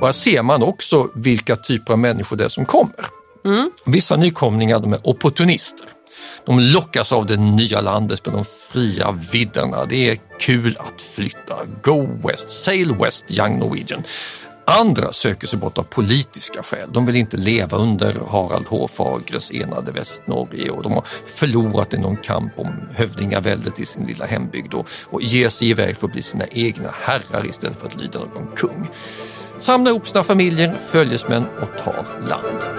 Och här ser man också vilka typer av människor det är som kommer. Mm. Vissa nykomlingar de är opportunister. De lockas av det nya landet med de fria vidderna. Det är kul att flytta. Go West, sail West, young Norwegian. Andra söker sig bort av politiska skäl. De vill inte leva under Harald Hårfagres enade Västnorge och de har förlorat i någon kamp om hövdingaväldet i sin lilla hembygd och, och ger sig iväg för att bli sina egna herrar istället för att lyda någon kung. Samlar ihop sina familjer, följesmän och tar land.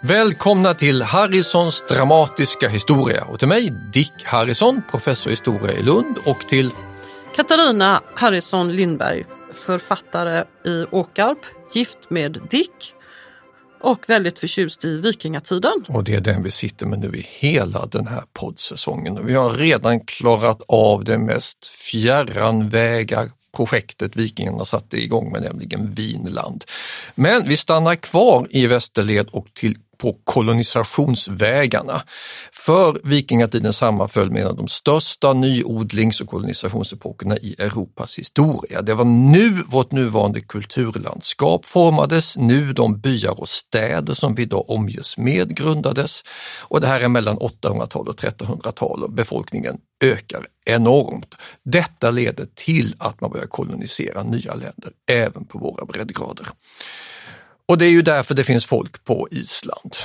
Välkomna till Harrisons dramatiska historia. Och till mig Dick Harrison, professor i historia i Lund. Och till Katarina Harrison Lindberg, författare i Åkarp, gift med Dick och väldigt förtjust i vikingatiden. Och det är den vi sitter med nu i hela den här poddsäsongen. Vi har redan klarat av det mest fjärranväga projektet vikingarna satte igång med, nämligen Vinland. Men vi stannar kvar i västerled och till på kolonisationsvägarna. För vikingatiden sammanföll med en av de största nyodlings och kolonisationsepokerna i Europas historia. Det var nu vårt nuvarande kulturlandskap formades, nu de byar och städer som vi idag omges med grundades. Och det här är mellan 800-tal och 1300-tal och befolkningen ökar enormt. Detta leder till att man börjar kolonisera nya länder, även på våra breddgrader. Och det är ju därför det finns folk på Island,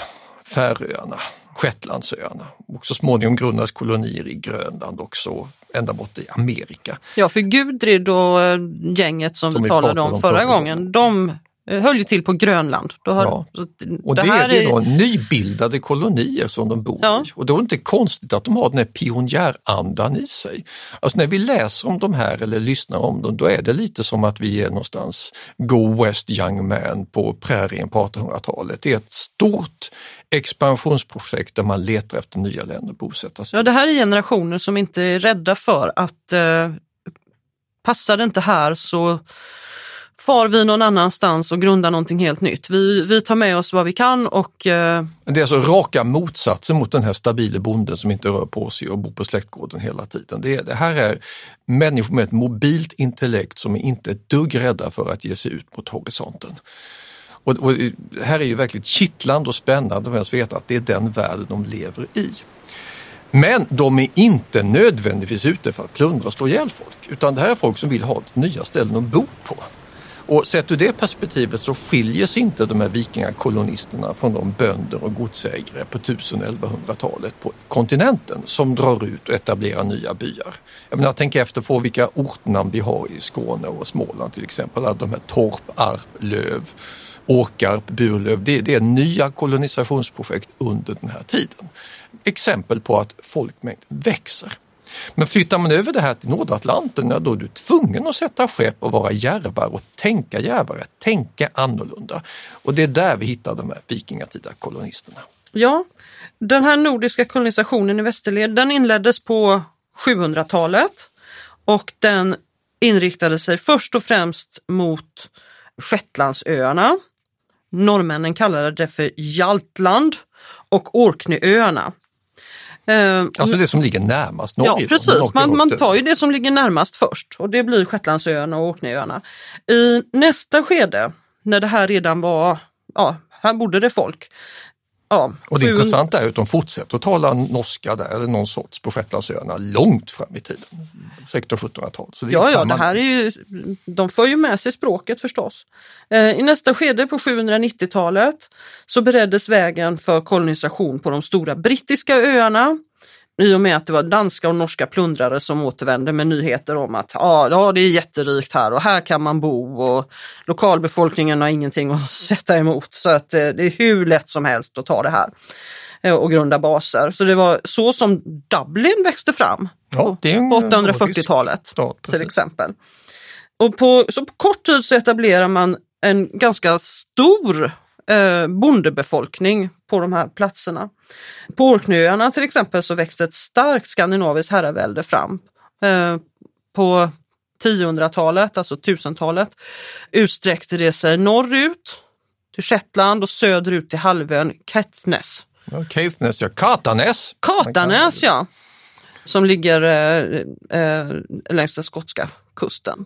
Färöarna, Shetlandsöarna och så småningom grundas kolonier i Grönland också, ända bort i Amerika. Ja, för Gudrid och eh, gänget som, Som vi talade om om förra gången, de höll ju till på Grönland. Har, Ja. att Och det, här är det då nybildade kolonier som de bor Ja. i. Och då är det inte konstigt att de har den här pionjärandan i sig. Alltså när vi läser om de här eller lyssnar om dem, då är det lite som att vi är någonstans Go West Young Man på prärien på 1800-talet. Det är ett stort expansionsprojekt där man letar efter nya länder att bosätta sig Ja, det här är generationer som inte är rädda för att eh, passar det inte här så far vi någon annanstans och grundar någonting helt nytt. Vi, vi tar med oss vad vi kan och eh, Det är alltså raka motsatsen mot den här stabile bonden som inte rör på sig och bor på släktgården hela tiden. Det, är, det här är människor med ett mobilt intellekt som är inte ett dugg rädda för att ge sig ut mot horisonten. Och, och det här är ju verkligen kittlande och spännande att veta att det är den värld de lever i. Men de är inte nödvändigtvis ute för att plundra och slå ihjäl folk, utan det här är folk som vill ha nya ställen att bo på. Och sett ur det perspektivet så skiljer sig inte de här vikingakolonisterna från de bönder och godsägare på 1000-1100-talet på kontinenten som drar ut och etablerar nya byar. Jag menar, tänk efter på vilka ortnamn vi har i Skåne och Småland till exempel. Alla de här Torp, Arp, Löv, Åkarp, Burlöv. Det, det är nya kolonisationsprojekt under den här tiden. Exempel på att folkmängden växer. Men flyttar man över det här till Nordatlanten, ja, då är du tvungen att sätta skepp och vara djärvare och tänka djärvare, tänka annorlunda. Och det är där vi hittar de här vikingatida kolonisterna. ja, den här nordiska kolonisationen i västerled den inleddes på 700-talet och den inriktade sig först och främst mot Shetlandsöarna. Norrmännen kallade det för Jaltland och Orkneyöarna. Eh, Alltså det som ligger närmast Norge. Ja precis, man, man tar ju det som ligger närmast först och det blir Shetlandsöarna och Orkneyöarna. I nästa skede, när det här redan var, ja, här bodde det folk. Ja, Och det sju- intressanta är att de fortsätter att tala norska där, eller någon sorts på Shetlandsöarna, långt fram i tiden. 1600-1700-tal. Så det är Ja, ja, det här är ju, de för ju med sig språket förstås. Eh, I nästa skede på 790-talet så bereddes vägen för kolonisation på de stora brittiska öarna. I och med att det var danska och norska plundrare som återvände med nyheter om att ja, ja, det är jätterikt här och här kan man bo och lokalbefolkningen har ingenting att sätta emot. Så att eh, det är hur lätt som helst att ta det här eh, och grunda baser. Så det var så som Dublin växte fram Ja, på 840-talet stat, till exempel. Och på, så på kort tid så etablerar man en ganska stor eh, bondebefolkning på de här platserna. På Orknöarna till exempel så växte ett starkt skandinaviskt herravälde fram. Eh, på 1000-talet, alltså 1000-talet, utsträckte det sig norrut till Shetland och söderut till halvön Kettnes. Ja, Caithness, ja. Katanäs! Katanäs ja, som ligger eh, eh, längs den skotska kusten.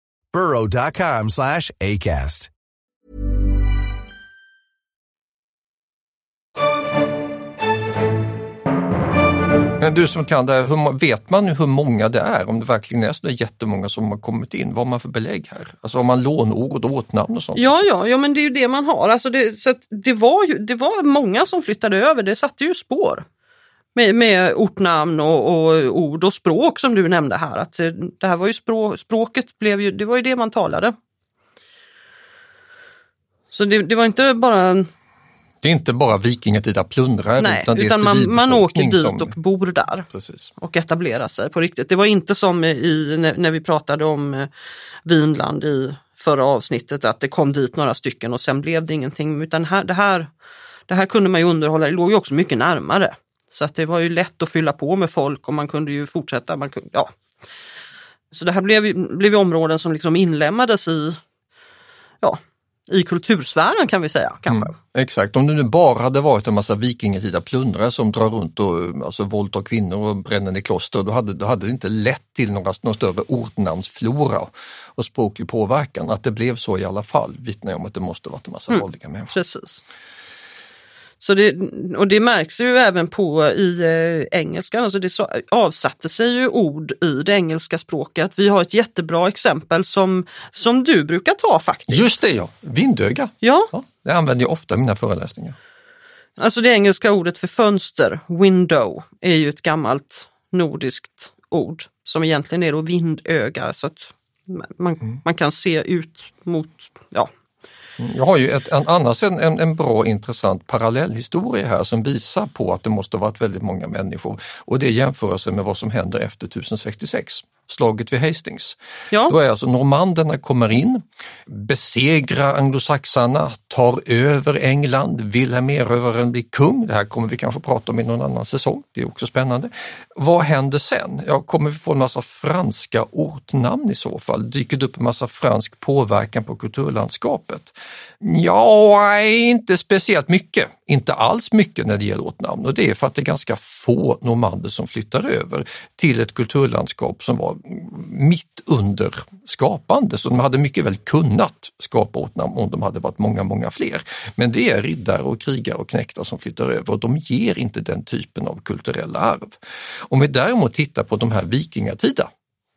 burrow.com slash ACAST. Men du som kan det här, vet man hur många det är? Om det verkligen är så där jättemånga som har kommit in? Vad har man för belägg här? Alltså har man lånord och åtnamn och sånt? Ja, ja, ja, men det är ju det man har. Alltså det, så att det, var ju, det var många som flyttade över, det satte ju spår. Med, med ortnamn och, och ord och språk som du nämnde här. Att eh, det här var ju språk, språket blev ju, det var ju det man talade. Så det, det var inte bara, Det är inte bara vikingatida plundrare nej, utan utan man, man åker dit som- och bor där Precis. och etablerar sig på riktigt. Det var inte som i, när, när vi pratade om eh, Vinland i förra avsnittet att det kom dit några stycken och sen blev det ingenting. Utan här, det, här, det här kunde man ju underhålla, det låg ju också mycket närmare. Så att det var ju lätt att fylla på med folk och man kunde ju fortsätta. Man kunde, ja. Så det här blev, blev områden som liksom inlemmades i, ja, i kultursfären kan vi säga. kanske. Mm, exakt, om det nu bara hade varit en massa vikingatida plundrare som drar runt och alltså, våldtar kvinnor och bränner ner kloster, då hade, då hade det inte lett till några, någon större ortnamnsflora och språklig påverkan. Att det blev så i alla fall vittnar om att det måste varit en massa vanliga människor. Precis. Så det, och det märks ju även på i eh, engelskan, alltså det så, avsatte sig ju ord i det engelska språket. Vi har ett jättebra exempel som, som du brukar ta faktiskt. Just det ja, vindöga. Ja, Ja, det använder jag ofta i mina föreläsningar. alltså det engelska ordet för fönster, window, är ju ett gammalt nordiskt ord som egentligen är då vindöga. Så att man, man kan se ut mot, ja, jag har ju ett, en, annars en, en, en bra intressant parallellhistoria här som visar på att det måste ha varit väldigt många människor och det är jämförelsen med vad som händer efter 1066 slaget vid Hastings. Ja. Då är alltså normanderna kommer in, besegrar anglosaxarna, tar över England, Wilhelm Erövraren blir kung. Det här kommer vi kanske prata om i någon annan säsong, det är också spännande. Vad händer sen? Ja, kommer vi få en massa franska ortnamn i så fall? Dyker det upp en massa fransk påverkan på kulturlandskapet? Ja, inte speciellt mycket. Inte alls mycket när det gäller ortnamn och det är för att det är ganska få normander som flyttar över till ett kulturlandskap som var mitt under skapande. Så de hade mycket väl kunnat skapa ortnamn om de hade varit många, många fler. Men det är riddare och krigare och knektar som flyttar över och de ger inte den typen av kulturella arv. Om vi däremot tittar på de här vikingatida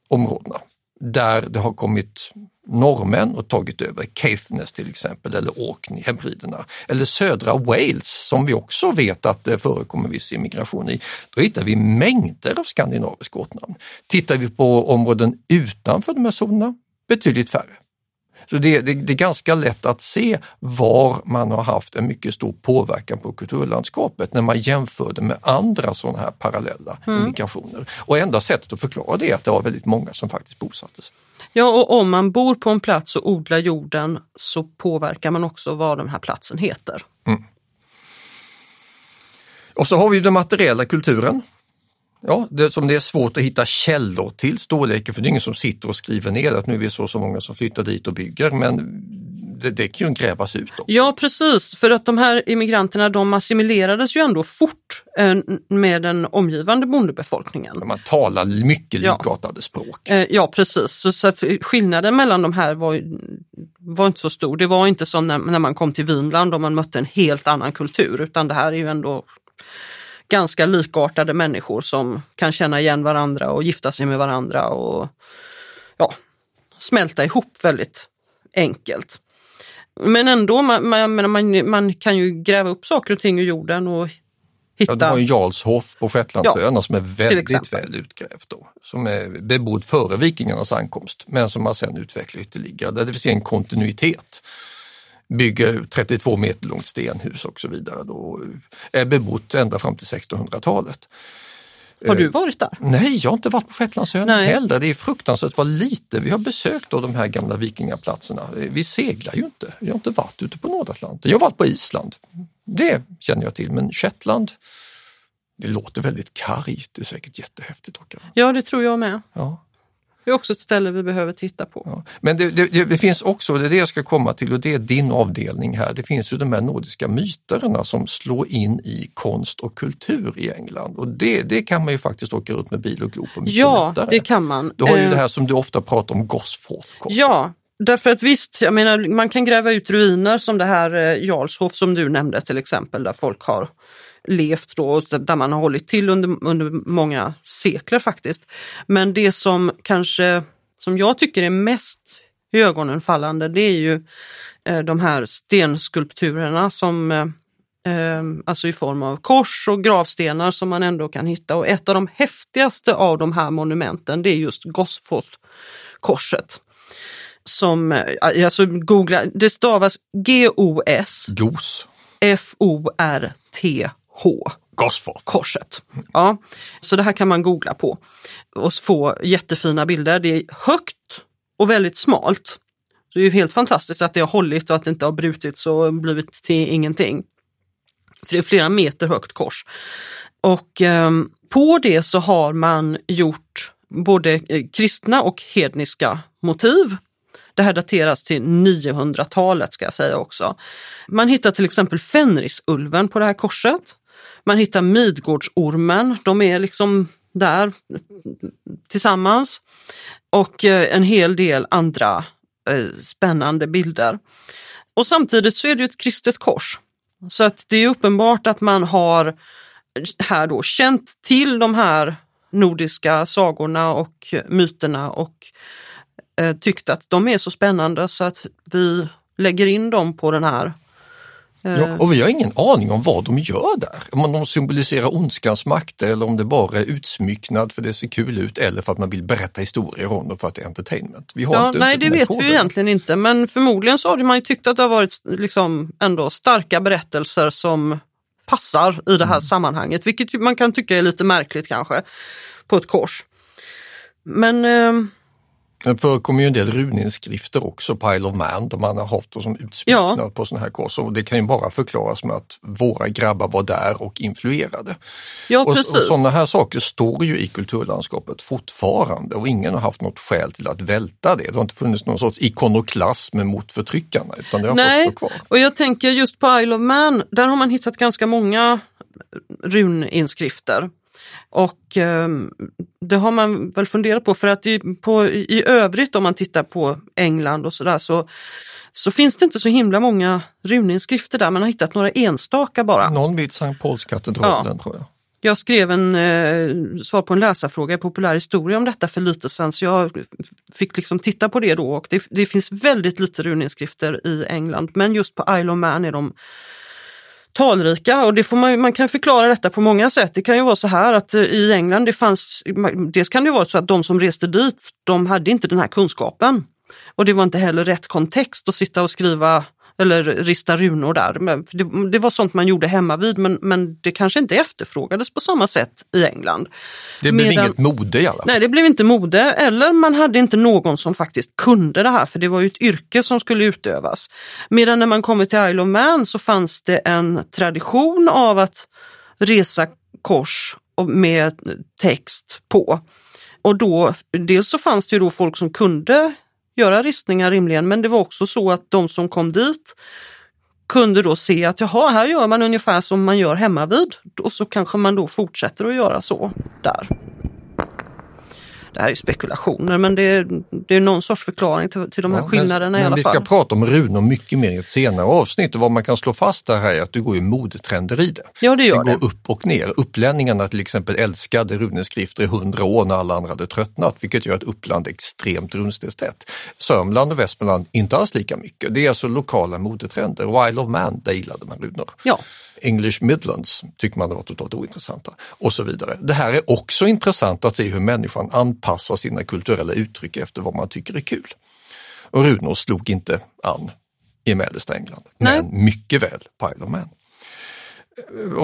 områdena där det har kommit norrmän och tagit över Caithness till exempel eller Orkney, Hebriderna eller södra Wales som vi också vet att det förekommer viss immigration i. Då hittar vi mängder av skandinaviska ortnamn. Tittar vi på områden utanför de här zonerna, betydligt färre. Så det, det, det, är ganska lätt att se var man har haft en mycket stor påverkan på kulturlandskapet när man jämför det med andra sådana här parallella mm. immigrationer. Och enda sättet att förklara det är att det var väldigt många som faktiskt bosatte sig. Ja, och om man bor på en plats och odlar jorden så påverkar man också vad den här platsen heter. Mm. Och så har vi den materiella kulturen. Ja, det, som det är svårt att hitta källor till storleken för det är ingen som sitter och skriver ner att nu är vi så så många som flyttar dit och bygger men det, det kan ju grävas ut också. Ja precis, för att de här immigranterna de assimilerades ju ändå fort eh, med den omgivande bondebefolkningen. Man talar mycket likartade ja. språk. Eh, ja precis, så, så att skillnaden mellan de här var, var inte så stor. Det var inte som när, när man kom till Vinland och man mötte en helt annan kultur utan det här är ju ändå ganska likartade människor som kan känna igen varandra och gifta sig med varandra och ja, smälta ihop väldigt enkelt. Men ändå, man, man, man, man kan ju gräva upp saker och ting ur jorden och hitta... Ja, du har ju Jarlshof på Shetlandsöarna ja, som är väldigt väl utgrävt då. Som är bebott före vikingarnas ankomst men som man sen utvecklar ytterligare. Där det säga en kontinuitet bygger 32 meter långt stenhus och så vidare. Då, är bebott ända fram till 1600-talet. Har du varit där? Nej, jag har inte varit på Shetlandsöarna heller. Det är fruktansvärt vad lite vi har besökt av de här gamla vikingaplatserna. Vi seglar ju inte. Jag har inte varit ute på Nordatlanten. Jag har varit på Island. Det känner jag till, men Shetland, det låter väldigt kargt. Det är säkert jättehäftigt. Ja, det tror jag med. Ja. Det är också ett ställe vi behöver titta på. Ja. Men det, det, det, finns också, det är det jag ska komma till och det är din avdelning här, det finns ju de här nordiska myterna som slår in i konst och kultur i England och det, det kan man ju faktiskt åka ut med bil och glo på mycket Ja, lättare. det kan man. Du har ju eh, det här som du ofta pratar om, Gosforth. Ja, Därför att visst, jag menar, man kan gräva ut ruiner som det här eh, Jarlshof som du nämnde till exempel, där folk har levt då, där man har hållit till under, under många sekler faktiskt. Men det som kanske, som jag tycker är mest ögonenfallande, det är ju eh, de här stenskulpturerna som eh, eh, alltså i form av kors och gravstenar som man ändå kan hitta. Och ett av de häftigaste av de här monumenten det är just Gosfoss-korset. Som, eh, alltså googla, det stavas G-O-S. GOS. F-O-R-T H. Gosforth. Korset. Ja, så det här kan man googla på och få jättefina bilder. Det är högt och väldigt smalt. Det är ju helt fantastiskt att det har hållit och att det inte har brutits och blivit till ingenting. För det är flera meter högt kors. Och eh, på det så har man gjort både eh, kristna och hedniska motiv. Det här dateras till 900-talet ska jag säga också. Man hittar till exempel Fenrisulven på det här korset. Man hittar Midgårdsormen, de är liksom där tillsammans. Och eh, en hel del andra eh, spännande bilder. Och samtidigt så är det ett kristet kors. Så att det är uppenbart att man har här då känt till de här nordiska sagorna och myterna och eh, tyckt att de är så spännande så att vi lägger in dem på den här Ja, eh. och vi har ingen aning om vad de gör där. Om de symboliserar ondskans makter eller om det bara är utsmycknad för det ser kul ut eller för att man vill berätta historier om dem för att det är entertainment. Vi har ja, inte nej, det vet vi ju egentligen inte men förmodligen så har man ju tyckt att det har varit liksom ändå starka berättelser som passar i det här mm. sammanhanget, vilket man kan tycka är lite märkligt kanske på ett kors. Men ehm, Det förekommer ju en del runinskrifter också på Isle of Man där man har haft som utsmycknad Ja. på sådana här kors. Och det kan ju bara förklaras med att våra grabbar var där och influerade. ja, och, och precis. sådana här saker står ju i kulturlandskapet fortfarande och ingen har haft något skäl till att välta det. Det har inte funnits någon sorts ikonoklasm mot förtryckarna utan det har Nej, fått stå kvar. och jag tänker just på Isle of Man, där har man hittat ganska många runinskrifter. Och eh, det har man väl funderat på för att i, på, i övrigt om man tittar på England och sådär så, så finns det inte så himla många runinskrifter där, man har hittat några enstaka bara. Någon vid Sankt Paulskatedralen tror jag. Jag skrev en eh, svar på en läsarfråga i populär historia om detta för lite sedan så jag fick liksom titta på det då och det, det finns väldigt lite runinskrifter i England men just på Isle of Man är de talrika och det får man, man kan förklara detta på många sätt. Det kan ju vara så här att eh, i England det fanns, dels kan det vara så att de som reste dit, de hade inte den här kunskapen. Och det var inte heller rätt kontext att sitta och skriva eller rista runor där. Men Det, det var sånt man gjorde hemma vid men, men det kanske inte efterfrågades på samma sätt i England. Det blev Medan- inget mode i alla fall. Nej, det blev inte mode eller man hade inte någon som faktiskt kunde det här för det var ju ett yrke som skulle utövas. Medan när man kommer till Isle of Man så fanns det en tradition av att resa kors med text på. Och då, dels så fanns det ju då folk som kunde göra ristningar rimligen men det var också så att de som kom dit kunde då se att jaha, här gör man ungefär som man gör hemma vid och så kanske man då fortsätter att göra så där. Det här är spekulationer men det är, det är någon sorts förklaring till, till de här Ja, skillnaderna men, i alla men vi fall. ska prata om runor mycket mer i ett senare avsnitt och vad man kan slå fast där här är att det går ju modetrender i det. Ja, det gör det det. går upp och ner. Upplänningarna till exempel älskade runeskrifter i hundra år när alla andra hade tröttnat, vilket gör att Uppland är extremt runstenstätt. Sörmland och Västmanland inte alls lika mycket. Det är alltså lokala modetrender. Och Isle of Man, där gillade man runor. Ja. English Midlands tycker man var totalt ointressanta och så vidare. Det här är också intressant att se hur människan anpassar sina kulturella uttryck efter vad man tycker är kul. Och runor slog inte an i mellersta England, Nej. men mycket väl på Isle of Man.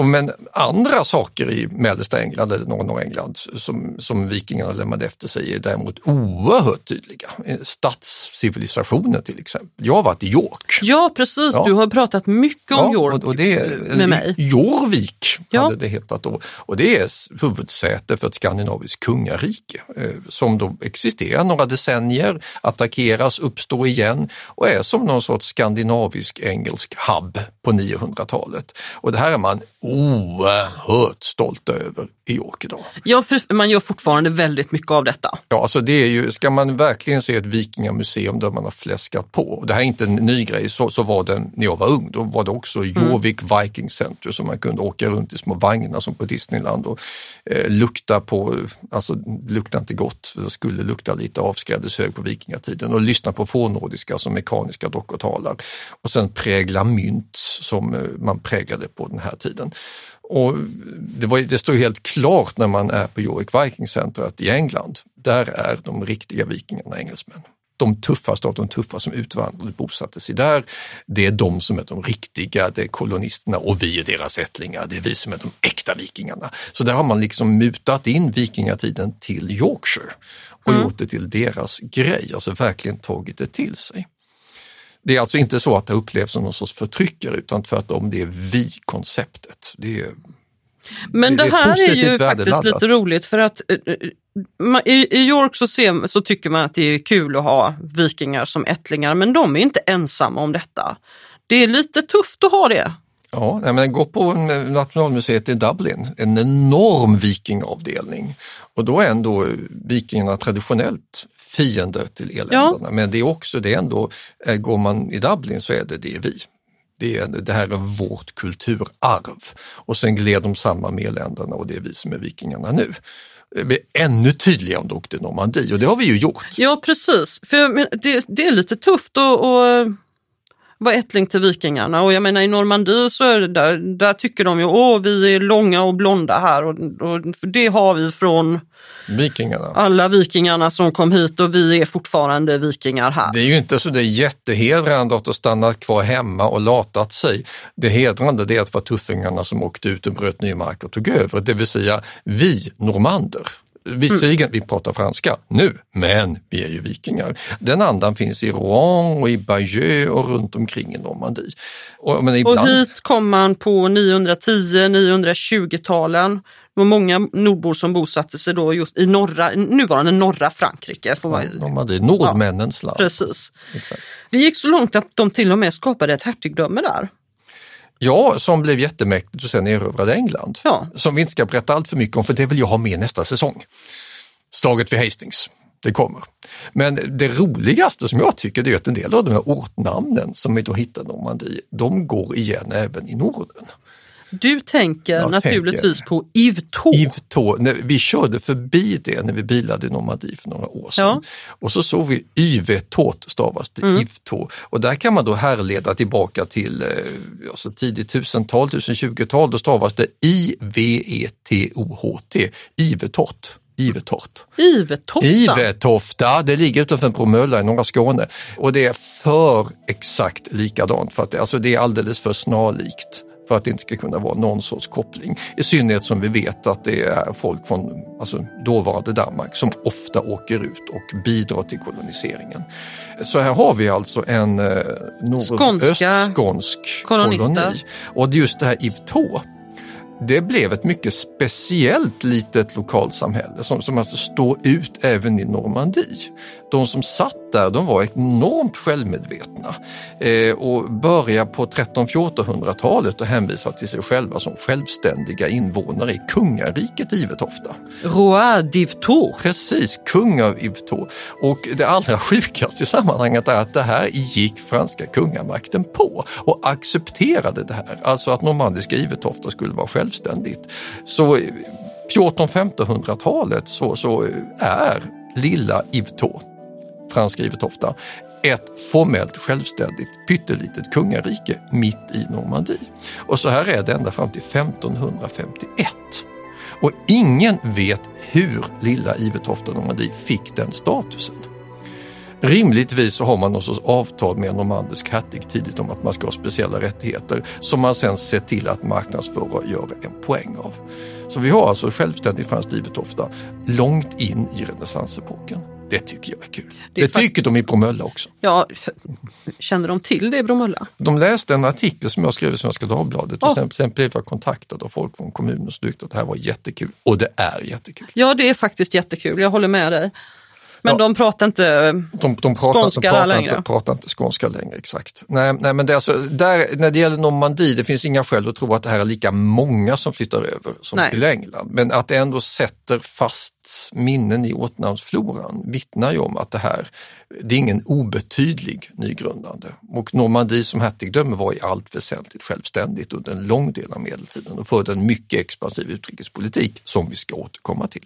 Men andra saker i mellersta England eller norra England som, som vikingarna lämnade efter sig är däremot oerhört tydliga. Stadscivilisationen till exempel. Jag har varit i York. Ja precis, Ja. du har pratat mycket om York och, det med mig. Jorvik Ja. hade det hetat då. Och det är huvudsäte för ett skandinaviskt kungarike eh, som då existerar några decennier, attackeras, uppstår igen och är som någon sorts skandinavisk engelsk hub på 900-talet. Och det här är man oerhört stolt över i York idag. Ja, för man gör fortfarande väldigt mycket av detta. Ja, alltså det är ju, ska man verkligen se ett vikingamuseum där man har fläskat på, det här är inte en ny grej, så, så var det när jag var ung, då var det också Jorvik Viking Center som man kunde åka runt i små vagnar som på Disneyland och eh, lukta på, alltså lukta inte gott, för det skulle lukta lite avskrädeshög på vikingatiden och lyssna på fornnordiska som mekaniska dockor talar och sen prägla mynt som eh, man präglade på den här tiden. Och det, var, det står helt klart när man är på York Viking Center att i England, där är de riktiga vikingarna engelsmän. De tuffaste av de tuffa som utvandrade bosatte sig där, det är de som är de riktiga, det är kolonisterna och vi är deras ättlingar, det är vi som är de äkta vikingarna. Så där har man liksom mutat in vikingatiden till Yorkshire och gjort det till deras grej, alltså verkligen tagit det till sig. Det är alltså inte så att det upplevs som någon sorts förtryckare utan tvärtom, det är vi-konceptet. Det är, Men Det det, är här är positivt ju faktiskt lite roligt för att eh, eh, i, i York så, ser, så tycker man att det är kul att ha vikingar som ättlingar men de är inte ensamma om detta. Det är lite tufft att ha det. Ja, men gå på eh, Nationalmuseet i Dublin, en enorm vikingavdelning. Och då är ändå vikingarna traditionellt fiender till eländerna. Men det är också, det är ändå, eh, går man i Dublin så är det det är vi. Det, är, det här är vårt kulturarv. Och sen gled de samman med eländerna och det är vi som är vikingarna nu. Blir ännu tydligare om du åkte Normandie och det har vi ju gjort. Ja precis, för det, det är lite tufft att, att vara ättling till vikingarna och jag menar i Normandie så är det där, där tycker de ju åh vi är långa och blonda här och, och det har vi från Vikingarna. alla vikingarna som kom hit och vi är fortfarande vikingar här. Det är ju inte så det är jättehedrande att ha stannat kvar hemma och latat sig. Det hedrande det är att vara tuffingarna som åkte ut och bröt ny mark och tog över, det vill säga vi normander. Visserligen, vi pratar franska nu, men vi är ju vikingar. Den andan finns i Rouen och i Bayeux och runt omkring i Normandie. Och, men ibland... och hit kom man på 910-920-talen. Det var många nordbor som bosatte sig då just i norra, nuvarande norra Frankrike. Får man... ja, Normandie, nordmännens ja, land. Precis. Exakt. Det gick så långt att de till och med skapade ett hertigdöme där. Ja, som blev jättemäktigt och sen erövrade England. Ja. Som vi inte ska berätta allt för mycket om för det vill jag ha med nästa säsong. Slaget vid Hastings, det kommer. Men det roligaste som jag tycker det är att en del av de här ortnamnen som vi då hittar i Normandie, de går igen även i Norden. Du tänker jag naturligtvis tänker, på. Yvetot. Vi körde förbi det när vi bilade i Normandie för några år sedan. Ja. Och så såg vi Yvetot stavas det, mm. Yvetot. Och där kan man då härleda tillbaka till alltså tidigt 1000-tal, 1020-tal. Då stavas det I-V-E-T-O-H-T, Ivetot. Ivetort. Ivetofta. Ivetofta, det ligger utanför Bromölla i norra Skåne och det är för exakt likadant för att det, alltså det är alldeles för snarlikt för att det inte ska kunna vara någon sorts koppling. I synnerhet som vi vet att det är folk från alltså, dåvarande Danmark som ofta åker ut och bidrar till koloniseringen. Så här har vi alltså en eh, nordöstskånsk koloni. Och just det här Ivtå det blev ett mycket speciellt litet lokalsamhälle som, som alltså står ut även i Normandie. De som satt där de var enormt självmedvetna eh, och började på 1300-1400-talet och hänvisade till sig själva som självständiga invånare i kungariket Ivetofta. Roi d'Yvetot. Precis, kung av Yvetot. Och det allra sjukaste i sammanhanget är att det här gick franska kungamakten på och accepterade det här, alltså att normandiska Ivetofta skulle vara självständigt. Så 1400-1500-talet så, så är lilla Yvetot franskrivet ofta, ett formellt självständigt pyttelitet kungarike mitt i Normandie. Och så här är det ända fram till 1551. Och ingen vet hur lilla Ivetofta Normandie fick den statusen. Rimligtvis så har man någon sorts avtal med en normandisk hertig tidigt om att man ska ha speciella rättigheter som man sen ser till att marknadsföra och göra en poäng av. Så vi har alltså självständigt franskt Ivetofta långt in i renässansepoken. Det tycker jag är kul. Det, det tycker de i Bromölla också. Ja, känner de till det i Bromölla? De läste en artikel som jag skrev i Svenska Dagbladet oh. och sen, sen blev jag kontaktad av folk från kommunen som tyckte att det här var jättekul. Och det är jättekul. Ja, det är faktiskt jättekul. Jag håller med dig. Men ja, de pratar inte de, de pratar, skånska de pratar längre? Inte, pratar inte skånska längre, exakt. Nej, nej men det är alltså, där, när det gäller Normandie, det finns inga skäl att tro att det här är lika många som flyttar över som nej. till England. Men att det ändå sätter fast minnen i ortnamnsfloran vittnar ju om att det här, det är ingen obetydlig nygrundande. Och Normandie som hertigdöme var i allt väsentligt självständigt under en lång del av medeltiden och förde en mycket expansiv utrikespolitik som vi ska återkomma till.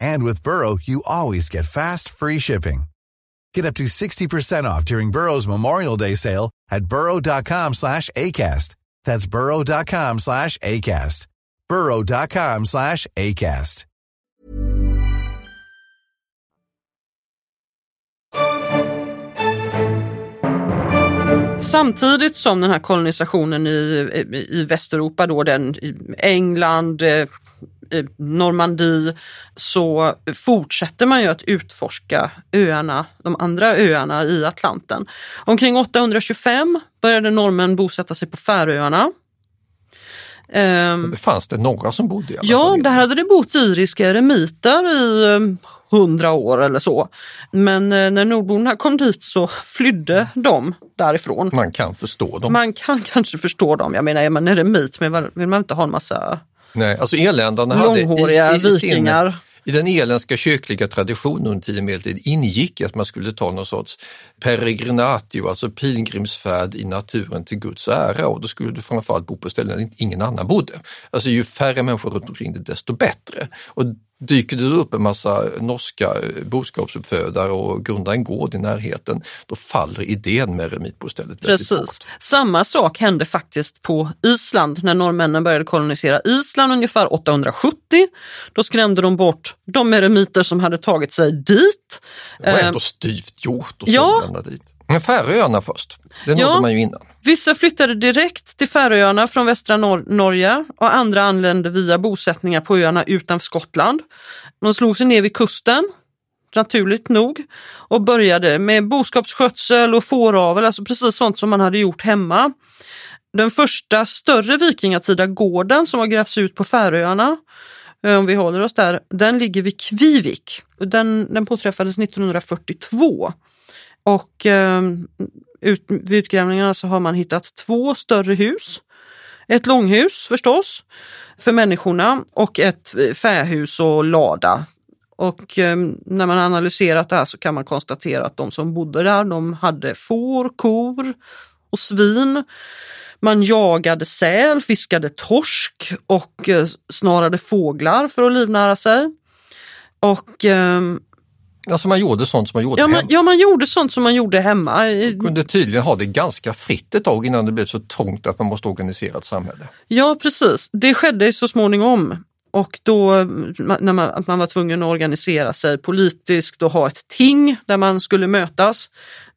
And with Burrow, you always get fast, free shipping. Get up to 60% off during Burrow's Memorial Day sale at burrow.com slash ACAST. That's burrow.com slash ACAST. burrow.com slash ACAST. Samtidigt som den här kolonisationen i, i, i Västeuropa, då, den, i England, eh, Normandie, så fortsätter man ju att utforska öarna, de andra öarna i Atlanten. Omkring 825 började norrmän bosätta sig på Färöarna. Um, fanns det några som bodde i alla Ja, där hade det bott iriska eremiter i um, hundra år eller så. Men eh, när nordborna kom dit så flydde de därifrån. Man kan förstå dem. Man kan kanske förstå dem. Jag menar, är man eremit vill man inte ha en massa Nej, alltså irländarna hade långhåriga i, i, vikingar. Sin, I den irländska kyrkliga traditionen under tidig medeltid ingick att man skulle ta någon sorts peregrinatio, alltså pilgrimsfärd i naturen till Guds ära och då skulle du framförallt bo på ställen där ingen annan bodde. Alltså ju färre människor runt omkring dig desto bättre. Och Dyker det upp en massa norska eh, boskapsuppfödare och grundar en gård i närheten, då faller idén med eremitbostället Precis. Bort. Samma sak hände faktiskt på Island när norrmännen började kolonisera Island ungefär 870. Då skrämde de bort de eremiter som hade tagit sig dit. Det var ändå styvt gjort att ja. dit. Men Färöarna först, det nådde ja. man ju innan. Vissa flyttade direkt till Färöarna från västra Nor Norge och andra anlände via bosättningar på öarna utanför Skottland. De slog sig ner vid kusten, naturligt nog, och började med boskapsskötsel och fåravel, alltså precis sånt som man hade gjort hemma. Den första större vikingatida gården som har grävts ut på Färöarna, eh, om vi håller oss där, den ligger vid Kvivik. Den, den påträffades 1942. Och eh, ut, vid utgrävningarna så har man hittat två större hus. Ett långhus förstås för människorna och ett fähus och lada. Och eh, när man analyserat det här så kan man konstatera att de som bodde där de hade får, kor och svin. Man jagade säl, fiskade torsk och eh, snarade fåglar för att livnära sig. Och ehm, Alltså man gjorde sånt som man gjorde ja, man, hemma. ja, man gjorde sånt som man gjorde hemma. Man kunde tydligen ha det ganska fritt ett tag innan det blev så trångt att man måste organisera ett samhälle. Ja precis, det skedde så småningom. Och då när man, att man var tvungen att organisera sig politiskt och ha ett ting där man skulle mötas.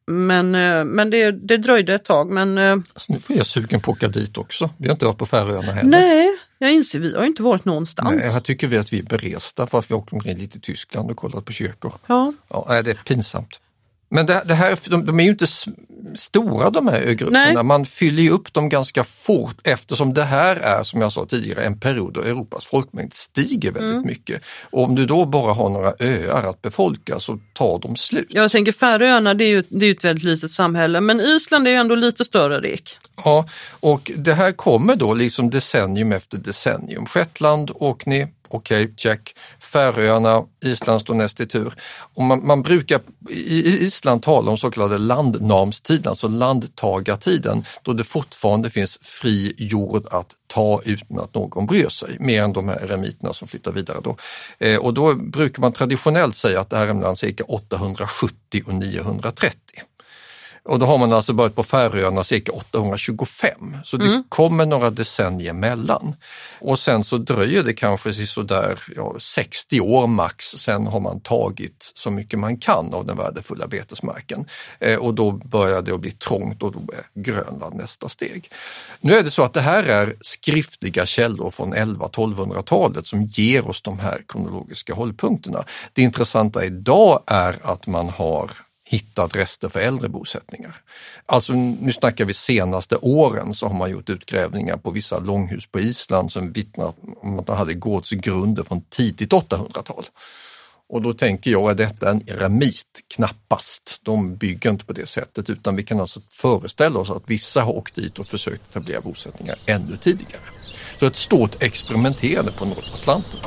Men, eh, men det, det dröjde ett tag. Men, eh, alltså, nu får jag sugen på att åka dit också. Vi har inte varit på Färöarna heller. Nej, jag inser, vi har inte varit någonstans. Nej, här tycker vi att vi är beresta för att vi åkt omkring lite i Tyskland och kollat på kyrkor. Ja. Ja, det är pinsamt. Men det, det här, de, de, är ju inte stora de här ögrupperna. Nej. Man fyller ju upp dem ganska fort eftersom det här är, som jag sa tidigare, en period då Europas folkmängd stiger väldigt Mm. mycket. Och om du då bara har några öar att befolka så tar de slut. Jag tänker Färöarna, det är ju det är ett väldigt litet samhälle, men Island är ju ändå lite större Rik. Ja, och det här kommer då liksom decennium efter decennium. Shetland, Orkney, okej, okay, check. Färöarna, Island står näst i tur. Och man, man brukar i Island tala om så kallade landnamstiden, alltså landtagartiden, då det fortfarande finns fri jord att ta utan att någon bryr sig, mer än de här eremiterna som flyttar vidare då. Eh, och då brukar man traditionellt säga att det här är mellan cirka 870 och 930. Och då har man alltså börjat på Färöarna cirka 825, så det mm. kommer några decennier mellan. Och sen så dröjer det kanske sådär ja, 60 år max, sen har man tagit så mycket man kan av den värdefulla betesmarken. Eh, och då börjar det att bli trångt och då är Grönland nästa steg. Nu är det så att det här är skriftliga källor från 11-1200-talet som ger oss de här kronologiska hållpunkterna. Det intressanta idag är att man har hittat rester för äldre bosättningar. Alltså nu snackar vi senaste åren så har man gjort utgrävningar på vissa långhus på Island som vittnar om att de hade gårdsgrunder från tidigt 800-tal. Och då tänker jag, är detta en eremit? Knappast. De bygger inte på det sättet utan vi kan alltså föreställa oss att vissa har åkt dit och försökt etablera bosättningar ännu tidigare. Så ett stort experimenterande på Nordatlanten.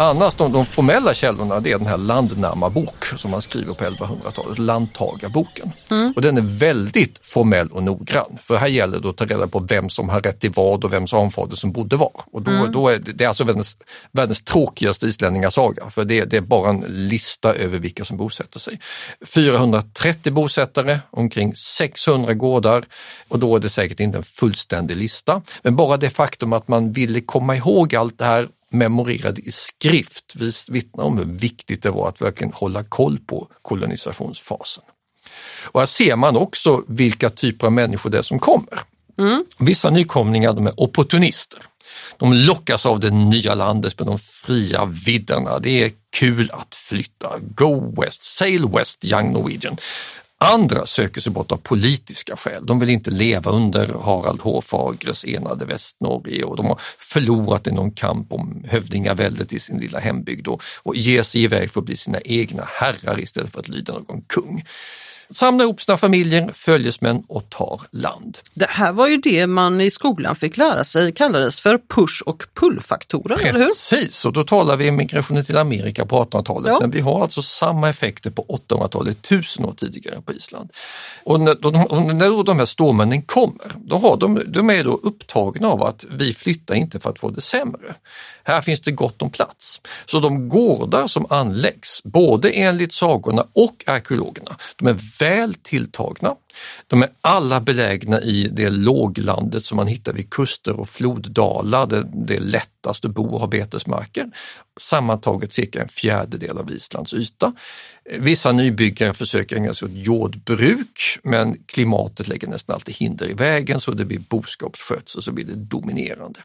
Annars de, de formella källorna det är den här landnamabok som man skriver på 1100-talet, landtagarboken. Mm. Och den är väldigt formell och noggrann. För här gäller det att ta reda på vem som har rätt till vad och vems anfader som bodde var. Och då, mm. då är det, det är alltså världens, världens tråkigaste islänningasaga för det, det är bara en lista över vilka som bosätter sig. 430 bosättare, omkring 600 gårdar och då är det säkert inte en fullständig lista. Men bara det faktum att man ville komma ihåg allt det här memorerade i skrift vittnar om hur viktigt det var att verkligen hålla koll på kolonisationsfasen. Och här ser man också vilka typer av människor det är som kommer. Vissa nykomlingar de är opportunister. De lockas av det nya landet med de fria vidderna. Det är kul att flytta. Go West, sail West, young Norwegian. Andra söker sig bort av politiska skäl. De vill inte leva under Harald Hårfagres enade Västnorge och de har förlorat i någon kamp om hövdingaväldet i sin lilla hembygd och, och ger sig iväg för att bli sina egna herrar istället för att lyda någon kung. Samlar ihop sina familjer, följesmän och tar land. Det här var ju det man i skolan fick lära sig kallades för push och pull-faktorer, eller hur? Precis, och då talar vi migrationen till Amerika på 1800-talet, Ja. men vi har alltså samma effekter på 800-talet, tusen år tidigare på Island. Och när, och när då de här stålmännen kommer, då har de, de är då upptagna av att vi flyttar inte för att få det sämre. Här finns det gott om plats. Så de gårdar som anläggs, både enligt sagorna och arkeologerna, de är väl tilltagna. De är alla belägna i det låglandet som man hittar vid kuster och floddalar där det är lättast att bo och ha betesmarker. Sammantaget cirka en fjärdedel av Islands yta. Vissa nybyggare försöker ägna sig åt jordbruk men klimatet lägger nästan alltid hinder i vägen så det blir boskapsskötsel så blir det dominerande.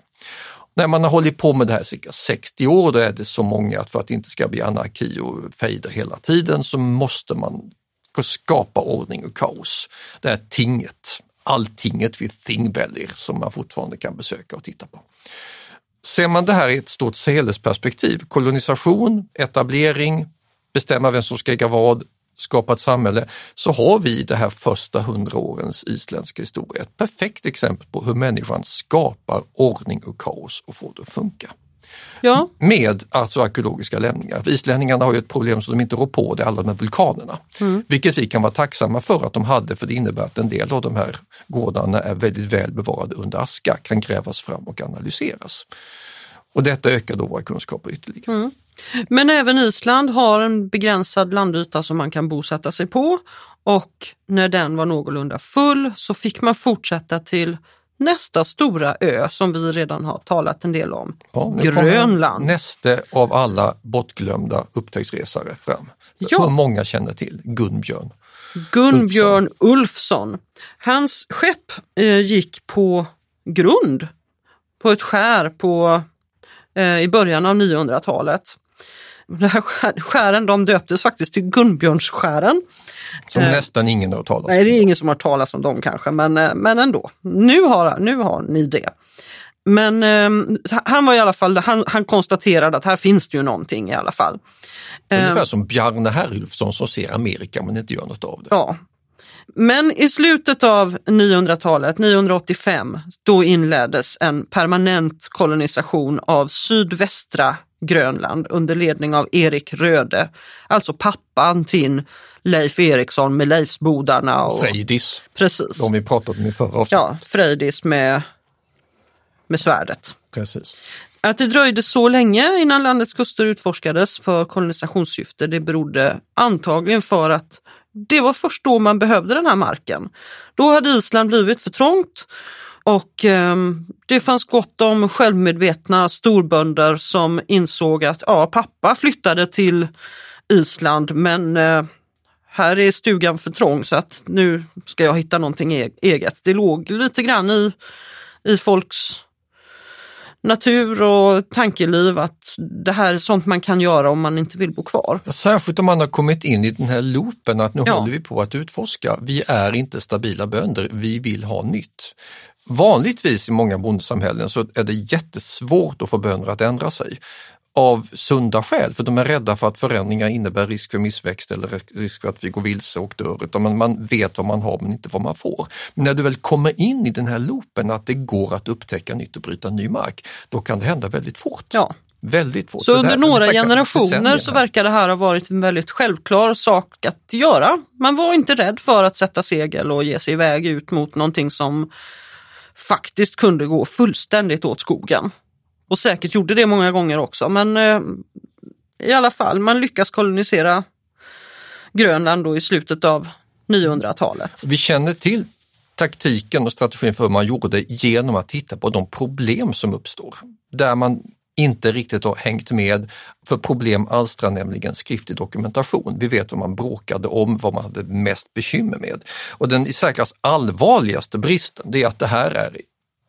När man har hållit på med det här cirka 60 år, då är det så många att för att det inte ska bli anarki och fejder hela tiden så måste man skapa ordning och kaos. Det här tinget, alltinget vid Thingvellir som man fortfarande kan besöka och titta på. Ser man det här i ett stort helhetsperspektiv, kolonisation, etablering, bestämma vem som ska äga vad, skapa ett samhälle, så har vi det här första hundra årens isländska historia ett perfekt exempel på hur människan skapar ordning och kaos och får det att funka. Ja, Med alltså arkeologiska lämningar. För Islänningarna har ju ett problem som de inte rår på, det är alla de här vulkanerna. Vilket vi kan vara tacksamma för att de hade för det innebär att en del av de här gårdarna är väldigt väl bevarade under aska, kan grävas fram och analyseras. Och detta ökar då våra kunskaper ytterligare. men även Island har en begränsad landyta som man kan bosätta sig på och när den var någorlunda full så fick man fortsätta till nästa stora ö som vi redan har talat en del om, Ja, Grönland. Näste av alla bortglömda upptäcktsresare fram. Ja. Hur många känner till Gunbjörn? Gunbjörn Ulfsson. Hans skepp eh, gick på grund på ett skär på, eh, i början av 900-talet. De här skär- skären de döptes faktiskt till Gunbjörnsskären. Som Eh, nästan ingen har talas om. Nej, det är ingen som har talat om dem kanske, men, eh, men ändå. Nu har, nu har ni det. Men eh, han var i alla fall, han, han konstaterade att här finns det ju någonting i alla fall. Eh, Ungefär som Bjarne Herjulfsson som ser Amerika men inte gör något av det. Ja. Men i slutet av 900-talet, 985, då inleddes en permanent kolonisation av sydvästra Grönland under ledning av Erik Röde, alltså pappan till Leif Eriksson med Leifsbodarna. Och, Frejdis, precis. de vi pratat om i förra avsnittet. Ja, Frejdis med, med svärdet. Precis. Att det dröjde så länge innan landets kuster utforskades för kolonisationssyfte det berodde antagligen för att det var först då man behövde den här marken. Då hade Island blivit för trångt och ehm, det fanns gott om självmedvetna storbönder som insåg att ja, pappa flyttade till Island men eh, här är stugan för trång så att nu ska jag hitta någonting e- eget. Det låg lite grann i, i folks natur och tankeliv att det här är sånt man kan göra om man inte vill bo kvar. Särskilt om man har kommit in i den här loopen att nu Ja. håller vi på att utforska. Vi är inte stabila bönder, vi vill ha nytt. Vanligtvis i många bondesamhällen så är det jättesvårt att få bönder att ändra sig. Av sunda skäl, för de är rädda för att förändringar innebär risk för missväxt eller risk för att vi går vilse och dör. Utan man, man vet vad man har men inte vad man får. Men när du väl kommer in i den här loopen att det går att upptäcka nytt och bryta ny mark, då kan det hända väldigt fort. Ja. Väldigt fort. Så under några generationer så verkar det här ha varit en väldigt självklar sak att göra. Man var inte rädd för att sätta segel och ge sig iväg ut mot någonting som faktiskt kunde gå fullständigt åt skogen. Och säkert gjorde det många gånger också men eh, i alla fall, man lyckas kolonisera Grönland då i slutet av 900-talet. Vi känner till taktiken och strategin för hur man gjorde genom att titta på de problem som uppstår. Där man inte riktigt har hängt med, för problem alstrar nämligen skriftlig dokumentation. Vi vet vad man bråkade om, vad man hade mest bekymmer med. Och den i särklass allvarligaste bristen, det är att det här är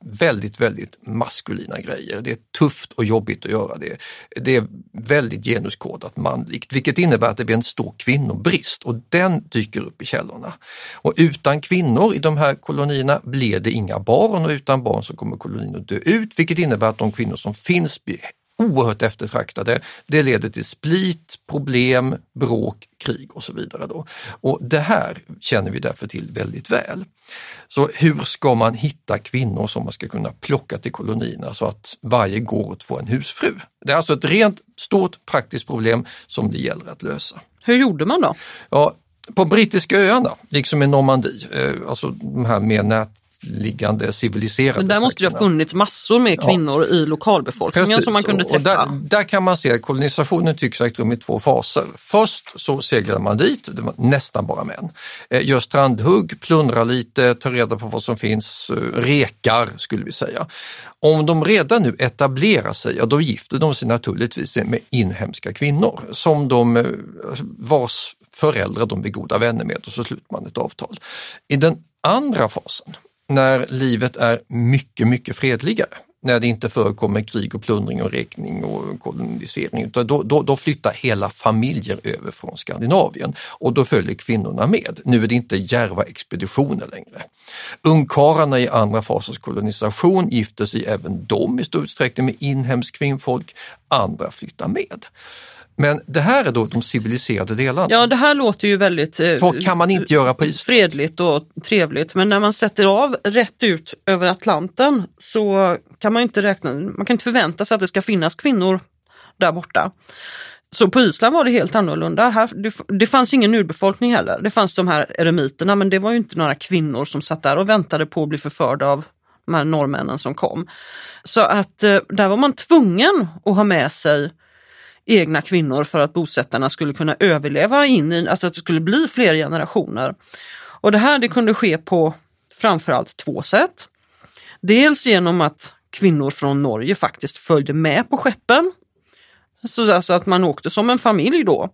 väldigt, väldigt maskulina grejer. Det är tufft och jobbigt att göra det. Det är väldigt genuskodat manligt, vilket innebär att det blir en stor kvinnobrist och den dyker upp i källorna. Och utan kvinnor i de här kolonierna blir det inga barn och utan barn så kommer kolonin att dö ut, vilket innebär att de kvinnor som finns blir oerhört eftertraktade. Det leder till split, problem, bråk, krig och så vidare. Då. Och Det här känner vi därför till väldigt väl. Så hur ska man hitta kvinnor som man ska kunna plocka till kolonierna så att varje gård får en husfru? Det är alltså ett rent stort praktiskt problem som det gäller att lösa. Hur gjorde man då? Ja, på brittiska öarna, liksom i Normandie, eh, alltså de här mer nät liggande civiliserade. Men där måste det ha funnits massor med kvinnor ja. i lokalbefolkningen Precis. som man kunde träffa. Där, där, kan man se att kolonisationen tycks ha ägt rum i två faser. Först så seglade man dit, det var nästan bara män, eh, gör strandhugg, plundrar lite, tar reda på vad som finns, eh, rekar skulle vi säga. Om de redan nu etablerar sig, ja då gifter de sig naturligtvis med inhemska kvinnor som de eh, vars föräldrar de blir goda vänner med och så sluter man ett avtal. I den andra fasen, när livet är mycket, mycket fredligare. När det inte förekommer krig och plundring och räkning och kolonisering. Då, då, då flyttar hela familjer över från Skandinavien och då följer kvinnorna med. Nu är det inte järva expeditioner längre. Ungkarlarna i andra fasens kolonisation gifter sig även de i stor utsträckning med inhemskt kvinnfolk. Andra flyttar med. Men det här är då de civiliserade delarna. Ja, det här låter ju väldigt eh, Så kan man inte göra på Island. fredligt och trevligt. Men när man sätter av rätt ut över Atlanten så kan man inte räkna, man kan inte förvänta sig att det ska finnas kvinnor där borta. Så på Island var det helt annorlunda. Här, det, det fanns ingen urbefolkning heller. Det fanns de här eremiterna men det var ju inte några kvinnor som satt där och väntade på att bli förförda av de här norrmännen som kom. Så att eh, där var man tvungen att ha med sig egna kvinnor för att bosättarna skulle kunna överleva in i, alltså att det skulle bli fler generationer. Och det här det kunde ske på framförallt två sätt. Dels genom att kvinnor från Norge faktiskt följde med på skeppen. Så alltså att man åkte som en familj då.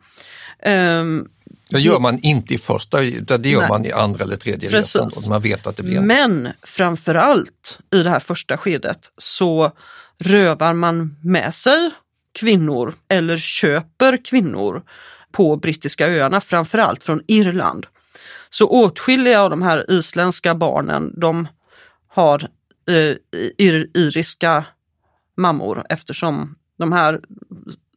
Um, det gör man inte i första, det gör nej. man i andra eller tredje Precis. resan. Och man vet att det blir en... Men framförallt i det här första skedet så rövar man med sig kvinnor eller köper kvinnor på brittiska öarna, framförallt från Irland. Så åtskilliga av de här isländska barnen de har eh, ir, iriska mammor eftersom de här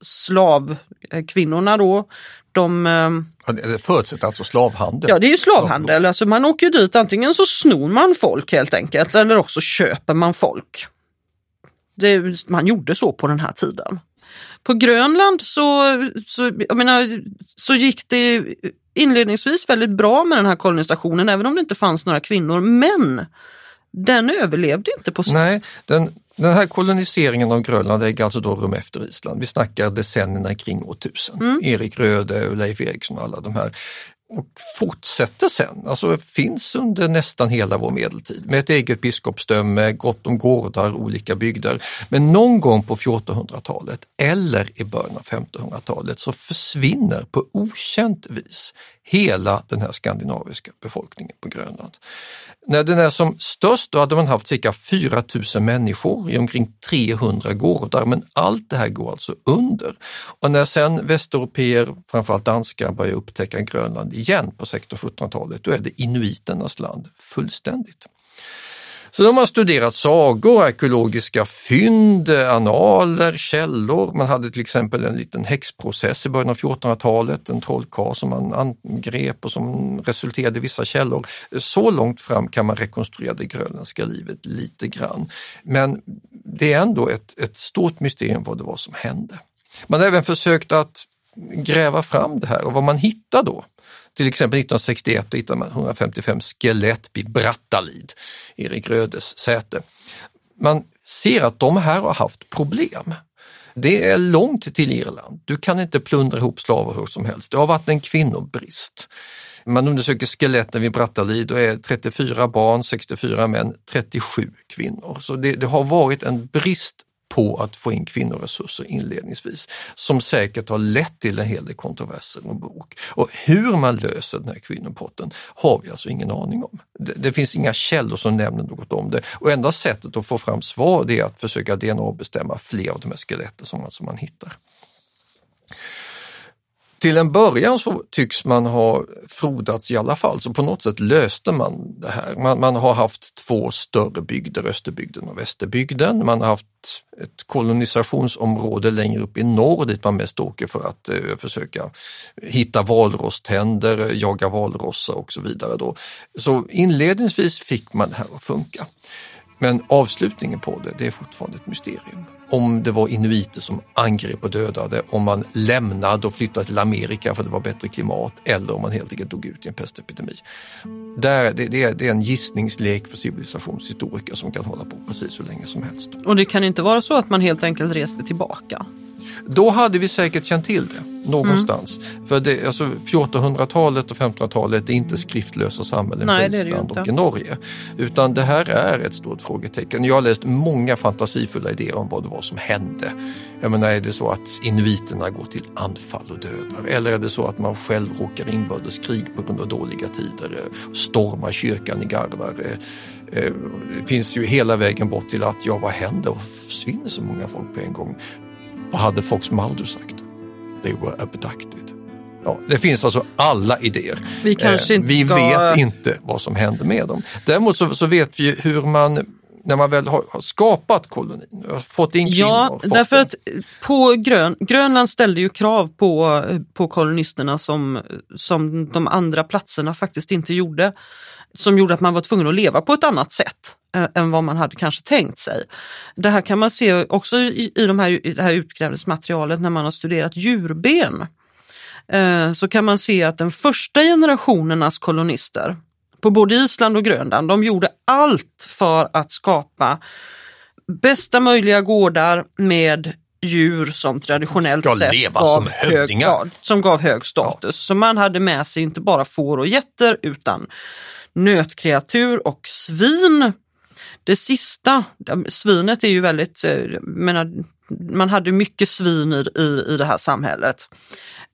slavkvinnorna då, de... Eh, det förutsätter alltså slavhandel? Ja, det är ju slavhandel. Alltså man åker dit, antingen så snor man folk helt enkelt eller också köper man folk. Det, man gjorde så på den här tiden. På Grönland så, så, jag menar, så gick det inledningsvis väldigt bra med den här kolonisationen, även om det inte fanns några kvinnor. Men den överlevde inte på sikt. Nej, den, den här koloniseringen av Grönland äger alltså då rum efter Island. Vi snackar decennierna kring år 1000. Mm. Erik Röde, Leif Eriksson och alla de här och fortsätter sen, alltså finns under nästan hela vår medeltid med ett eget biskopsdöme, gott om gårdar, olika bygder. Men någon gång på 1400-talet eller i början av 1500-talet så försvinner på okänt vis hela den här skandinaviska befolkningen på Grönland. När den är som störst då hade man haft cirka 4000 människor i omkring 300 gårdar, men allt det här går alltså under. Och när sen västeuropeer, framförallt danskar, börjar upptäcka Grönland igen på 1600-1700-talet, då är det inuiternas land fullständigt. Så de har studerat sagor, arkeologiska fynd, analer, källor. Man hade till exempel en liten häxprocess i början av 1400-talet, en trollkarl som man angrep och som resulterade i vissa källor. Så långt fram kan man rekonstruera det grönländska livet lite grann. Men det är ändå ett, ett stort mysterium vad det var som hände. Man har även försökt att gräva fram det här och vad man hittar då, till exempel 1961 hittade man 155 skelett vid Brattalid, Erik Rödes säte. Man ser att de här har haft problem. Det är långt till Irland. Du kan inte plundra ihop slavar hur som helst. Det har varit en kvinnobrist. Man undersöker skeletten vid Brattalid och är 34 barn, 64 män, 37 kvinnor. Så det, det har varit en brist på att få in kvinnoresurser inledningsvis, som säkert har lett till en hel del kontroverser och bråk. Och hur man löser den här kvinnopotten har vi alltså ingen aning om. Det, det finns inga källor som nämner något om det och enda sättet att få fram svar är att försöka DNA-bestämma fler av de här skeletten som man, som man hittar. Till en början så tycks man ha frodats i alla fall, så på något sätt löste man det här. Man, man har haft två större bygder, Österbygden och Västerbygden. Man har haft ett kolonisationsområde längre upp i norr dit man mest åker för att eh, försöka hitta valrosständer, jaga valrossar och så vidare. Då. Så inledningsvis fick man det här att funka. Men avslutningen på det, det är fortfarande ett mysterium. Om det var inuiter som angrep och dödade, om man lämnade och flyttade till Amerika för att det var bättre klimat eller om man helt enkelt dog ut i en pestepidemi. Där, det, det, är, det är en gissningslek för civilisationshistoriker som kan hålla på precis hur länge som helst. Och det kan inte vara så att man helt enkelt reste tillbaka? Då hade vi säkert känt till det någonstans. Mm. För det, alltså 1400-talet och 1500-talet är inte skriftlösa samhällen Nej, på Island och i Norge. Utan det här är ett stort frågetecken. Jag har läst många fantasifulla idéer om vad det var som hände. Jag menar, är det så att inuiterna går till anfall och dödar? Eller är det så att man själv råkar inbördeskrig på grund av dåliga tider? Stormar kyrkan i Gardar? Det finns ju hela vägen bort till att ja, vad händer och försvinner så många folk på en gång? Vad hade Fox Mulder sagt? They were abducted. Ja, det finns alltså alla idéer. Vi, kanske inte vi ska... vet inte vad som hände med dem. Däremot så, så vet vi hur man när man väl har skapat kolonin, fått in kvinnor. Ja, därför att på Grön, Grönland ställde ju krav på, på kolonisterna som, som de andra platserna faktiskt inte gjorde. Som gjorde att man var tvungen att leva på ett annat sätt än vad man hade kanske tänkt sig. Det här kan man se också i, i, de här, i det här utgrävningsmaterialet när man har studerat djurben. Eh, så kan man se att den första generationernas kolonister på både Island och Grönland, de gjorde allt för att skapa bästa möjliga gårdar med djur som traditionellt Ska sett leva som hög, hövdingar. ja, som gav hög status. Så man hade med sig inte bara får och getter utan nötkreatur och svin. Det sista, svinet är ju väldigt, eh, menar, man hade mycket svin i, i, i det här samhället.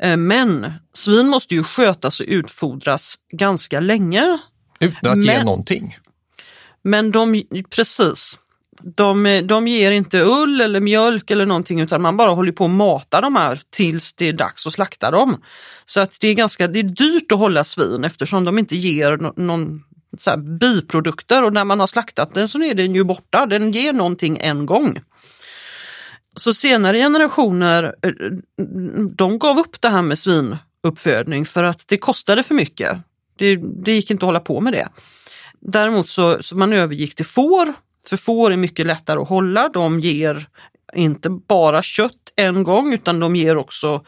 Eh, Men svin måste ju skötas och utfodras ganska länge. Utan att ge Men- någonting. Men de, precis, de, de ger inte ull eller mjölk eller någonting utan man bara håller på att mata de här tills det är dags att slakta dem. Så att det är ganska det är dyrt att hålla svin eftersom de inte ger no, någon så här biprodukter och när man har slaktat den så är den ju borta, den ger någonting en gång. Så senare generationer, eh, de gav upp det här med svinuppfödning för att det kostade för mycket. Det, det gick inte att hålla på med det. Däremot så, så man övergick till får, för får är mycket lättare att hålla. De ger inte bara kött en gång utan de ger också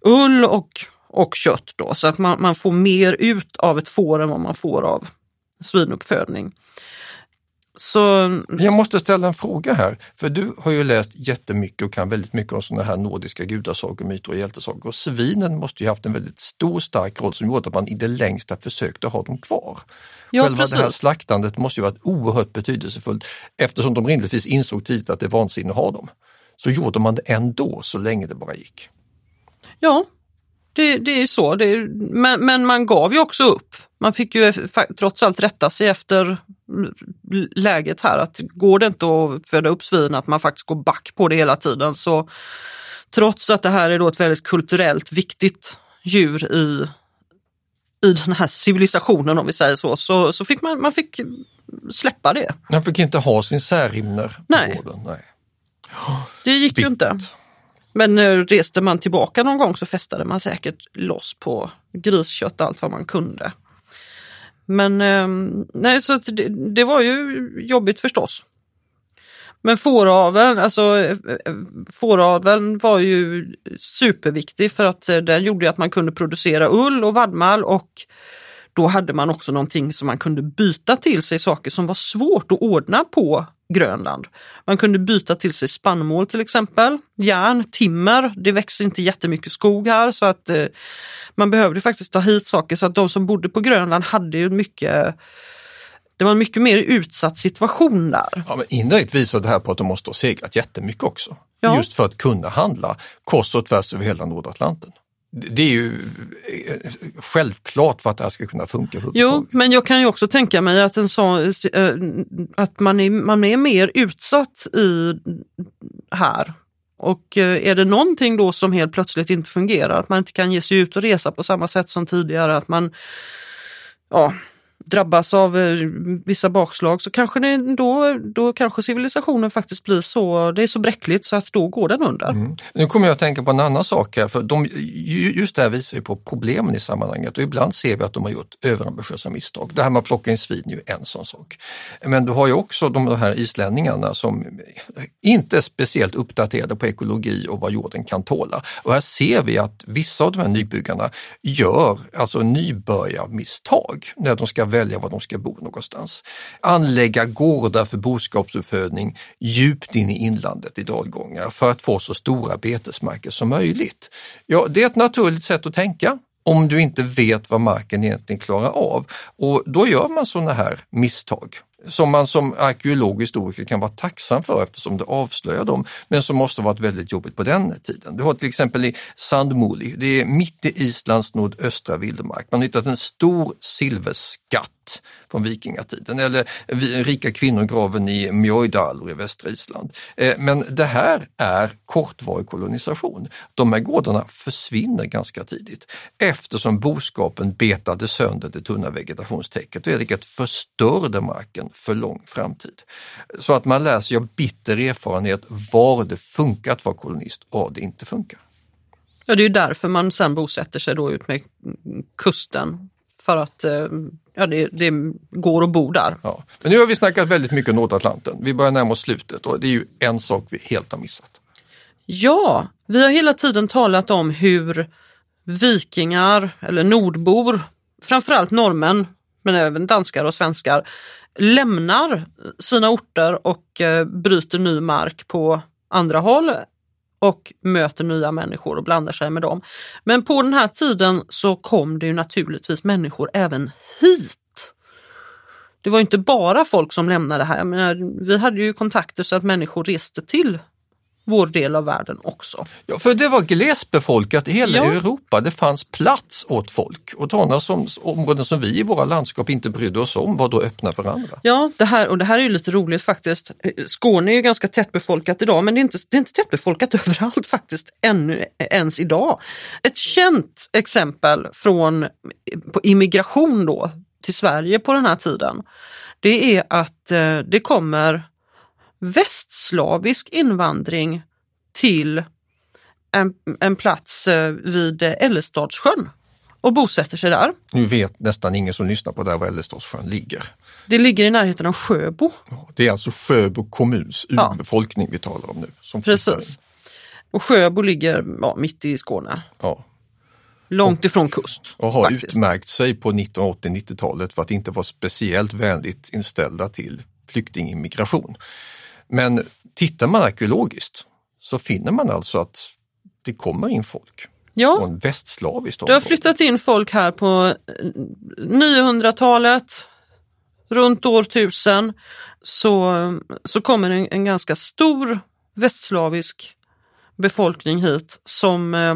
ull och, och kött då så att man, man får mer ut av ett får än vad man får av svinuppfödning. Så Jag måste ställa en fråga här, för du har ju läst jättemycket och kan väldigt mycket om sådana här nordiska gudasagor, myter och hjältesagor. Och svinen måste ju haft en väldigt stor stark roll som gjorde att man i det längsta försökte ha dem kvar. Ja, Själva det här precis. slaktandet måste ju varit oerhört betydelsefullt eftersom de rimligtvis insåg tidigt att det är vansinne att ha dem. Så gjorde man det ändå så länge det bara gick. Ja, det, det är så. Det är, men, men man gav ju också upp. Man fick ju trots allt rätta sig efter läget här. Att går det inte att föda upp svin, att man faktiskt går back på det hela tiden. Så trots att det här är då ett väldigt kulturellt viktigt djur i, i den här civilisationen om vi säger så, så, så fick man, man fick släppa det. Man fick inte ha sin särhimner Nej. gården. Nej. Det gick ju Bittert. inte. Men eh, reste man tillbaka någon gång så festade man säkert loss på griskött allt vad man kunde. Men eh, nej, så att det, det var ju jobbigt förstås. Men fåraveln, alltså eh, fåraveln var ju superviktig för att eh, den gjorde att man kunde producera ull och vadmal och då hade man också någonting som man kunde byta till sig saker som var svårt att ordna på Grönland. Man kunde byta till sig spannmål till exempel, järn, timmer. Det växer inte jättemycket skog här så att eh, man behövde faktiskt ta hit saker så att de som bodde på Grönland hade ju mycket det var en mycket mer utsatt situation där. Ja, men indirekt visar det här på att de måste ha seglat jättemycket också. Ja. Just för att kunna handla kors och tvärs över hela Nordatlanten. Det är ju eh, självklart för att det här ska kunna funka. Jo, men jag kan ju också tänka mig att, en sån, eh, att man, är, man är mer utsatt i här. Och eh, är det någonting då som helt plötsligt inte fungerar, att man inte kan ge sig ut och resa på samma sätt som tidigare, att man ja, drabbas av eh, vissa bakslag så kanske det, då, då kanske civilisationen faktiskt blir så, det är så bräckligt så att då går den under. Mm. Nu kommer jag att tänka på en annan sak här, för de, just det här visar ju på problemen i sammanhanget och ibland ser vi att de har gjort överambitiösa misstag. Det här med att plocka in svin är ju en sån sak. Men du har ju också de här islänningarna som inte är speciellt uppdaterade på ekologi och vad jorden kan tåla. Och här ser vi att vissa av de här nybyggarna gör alltså nybörjarmisstag när de ska välja var de ska bo någonstans. Anlägga gårdar för boskapsuppfödning djupt in i inlandet i dalgångar för att få så stora betesmarker som möjligt. Ja, det är ett naturligt sätt att tänka om du inte vet vad marken egentligen klarar av. Och då gör man sådana här misstag som man som arkeolog historiker kan vara tacksam för eftersom det avslöjar dem, men som måste varit väldigt jobbigt på den tiden. Du har till exempel i Sandmuli, det är mitt i Islands nordöstra vildmark, man har hittat en stor silverskatt från vikingatiden eller rika kvinnograven i Mjöjdalur i västra Island. Eh, men det här är kortvarig kolonisation. De här gårdarna försvinner ganska tidigt eftersom boskapen betade sönder det tunna vegetationstäcket och helt enkelt förstörde marken för lång framtid. Så att man lär sig av bitter erfarenhet var det funkar att vara kolonist och var det inte funkar. Ja, det är ju därför man sen bosätter sig då ut med kusten för att eh, ja, det, det går att bo där. Ja. Men nu har vi snackat väldigt mycket om Nordatlanten. Vi börjar närma oss slutet och det är ju en sak vi helt har missat. Ja, vi har hela tiden talat om hur vikingar eller nordbor, framförallt norrmän, men även danskar och svenskar, lämnar sina orter och eh, bryter ny mark på andra håll och möter nya människor och blandar sig med dem. Men på den här tiden så kom det ju naturligtvis människor även hit. Det var inte bara folk som lämnade här, men vi hade ju kontakter så att människor reste till vår del av världen också. Ja, för det var glesbefolkat i hela ja. Europa. Det fanns plats åt folk och sådana som, områden som vi i våra landskap inte brydde oss om var då öppna för andra. Ja, det här, och det här är ju lite roligt faktiskt. Skåne är ju ganska tättbefolkat idag men det är inte, det är inte tättbefolkat överallt faktiskt ännu ens idag. Ett känt exempel från på immigration då till Sverige på den här tiden det är att eh, det kommer västslavisk invandring till en, en plats eh, vid Älvstadssjön och bosätter sig där. Nu vet nästan ingen som lyssnar på där var Älvstadssjön ligger. Det ligger i närheten av Sjöbo. Det är alltså Sjöbo kommuns urbefolkning ja. vi talar om nu. Som Precis. Och Sjöbo ligger ja, mitt i Skåne. Ja. Långt ifrån kust. Och har faktiskt. utmärkt sig på 1980-90-talet för att inte vara speciellt vänligt inställda till flyktingimmigration. Men tittar man arkeologiskt så finner man alltså att det kommer in folk ja. från västslaviskt område. Det har flyttat in folk här på 900-talet, runt år 1000 så, så kommer en, en ganska stor västslavisk befolkning hit som eh,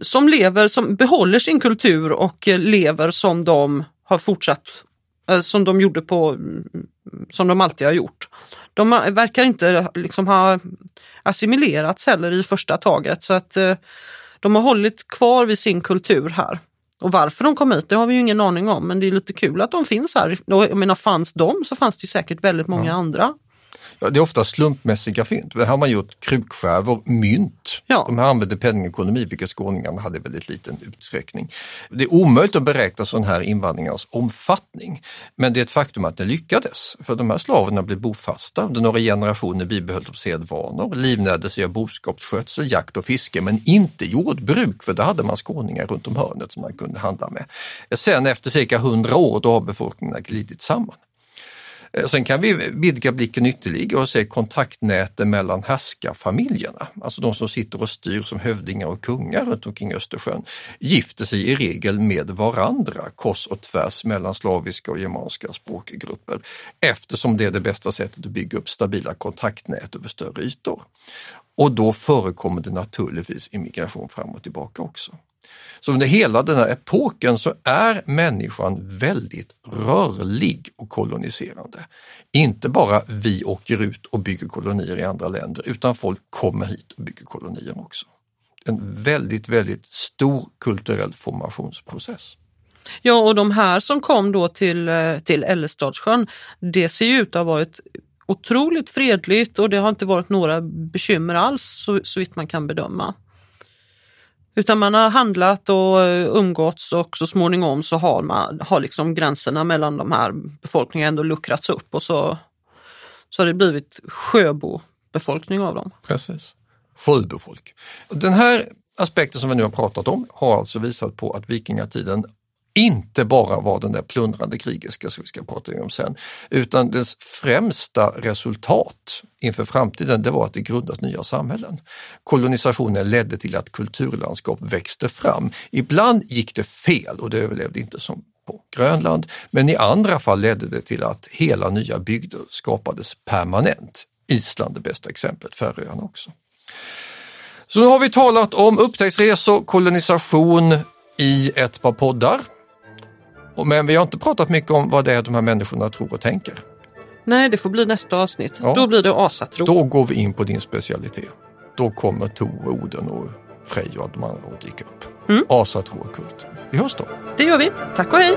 som lever, som behåller sin kultur och lever som de har fortsatt, eh, som de gjorde på, som de alltid har gjort. De verkar inte liksom ha assimilerats heller i första taget så att eh, de har hållit kvar vid sin kultur här. Och varför de kom hit det har vi ju ingen aning om men det är lite kul att de finns här. Jag menar fanns de så fanns det säkert väldigt många ja. andra. Ja, det är ofta slumpmässiga fynd. Här har man gjort krukskärvor, mynt. Ja. De här använde penningekonomi, vilket skåningarna hade i väldigt liten utsträckning. Det är omöjligt att beräkna sån här invandringars omfattning. Men det är ett faktum att det lyckades. För de här slaverna blev bofasta. Under några generationer bibehöll de sedvanor, livnärde sig av boskapsskötsel, jakt och fiske, men inte jordbruk, för det hade man skåningar runt om hörnet som man kunde handla med. Sen efter cirka hundra år, då har befolkningen glidit samman. Eh, sen kan vi vidga blicken ytterligare och se kontaktnäten mellan härskarfamiljerna, alltså de som sitter och styr som hövdingar och kungar runt omkring Östersjön, gifter sig i regel med varandra kors och tvärs mellan slaviska och germanska språkgrupper eftersom det är det bästa sättet att bygga upp stabila kontaktnät över större ytor. Och då förekommer det naturligtvis immigration fram och tillbaka också. Så under hela den här epoken så är människan väldigt rörlig och koloniserande. Inte bara vi åker ut och bygger kolonier i andra länder utan folk kommer hit och bygger kolonier också. En väldigt, väldigt stor kulturell formationsprocess. Ja, och de här som kom då till, eh, till Ellestadssjön, det ser ju ut att ha varit otroligt fredligt och det har inte varit några bekymmer alls så, så vitt man kan bedöma. Utan man har handlat och eh, umgåtts och så småningom så har, man, har liksom gränserna mellan de här befolkningarna ändå luckrats upp och så, så har det blivit sjöbobefolkning av dem. Precis. Sjöbofolk. Den här aspekten som vi nu har pratat om har alltså visat på att vikingatiden inte bara var den där plundrande krigiska som vi ska prata om sen, utan dess främsta resultat inför framtiden det var att det grundas nya samhällen. Kolonisationen ledde till att kulturlandskap växte fram. Ibland gick det fel och det överlevde inte som på Grönland, men i andra fall ledde det till att hela nya bygder skapades permanent. Island det bästa exemplet, Färöarna också. Så nu har vi talat om upptäcktsresor, kolonisation i ett par poddar. Men vi har inte pratat mycket om vad det är de här människorna tror och tänker. Nej, det får bli nästa avsnitt. Ja. Då blir det asatro. Då går vi in på din specialitet. Då kommer Tor, Oden och Frej och de andra att dyka upp. Mm. Asatro och kult. Vi hörs då. Det gör vi. Tack och hej!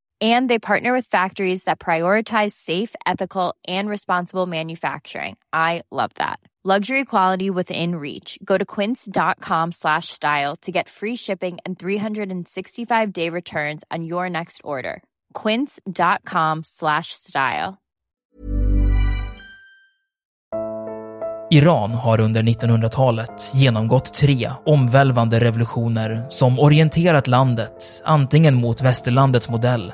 and they partner with factories that prioritize safe ethical and responsible manufacturing. I love that. Luxury quality within reach. Go to quince.com slash style to get free shipping and 365 day returns on your next order. quince.com slash style. Iran har under 1900-talet genomgått tre omvälvande revolutioner som orienterat landet antingen mot västerlandets modell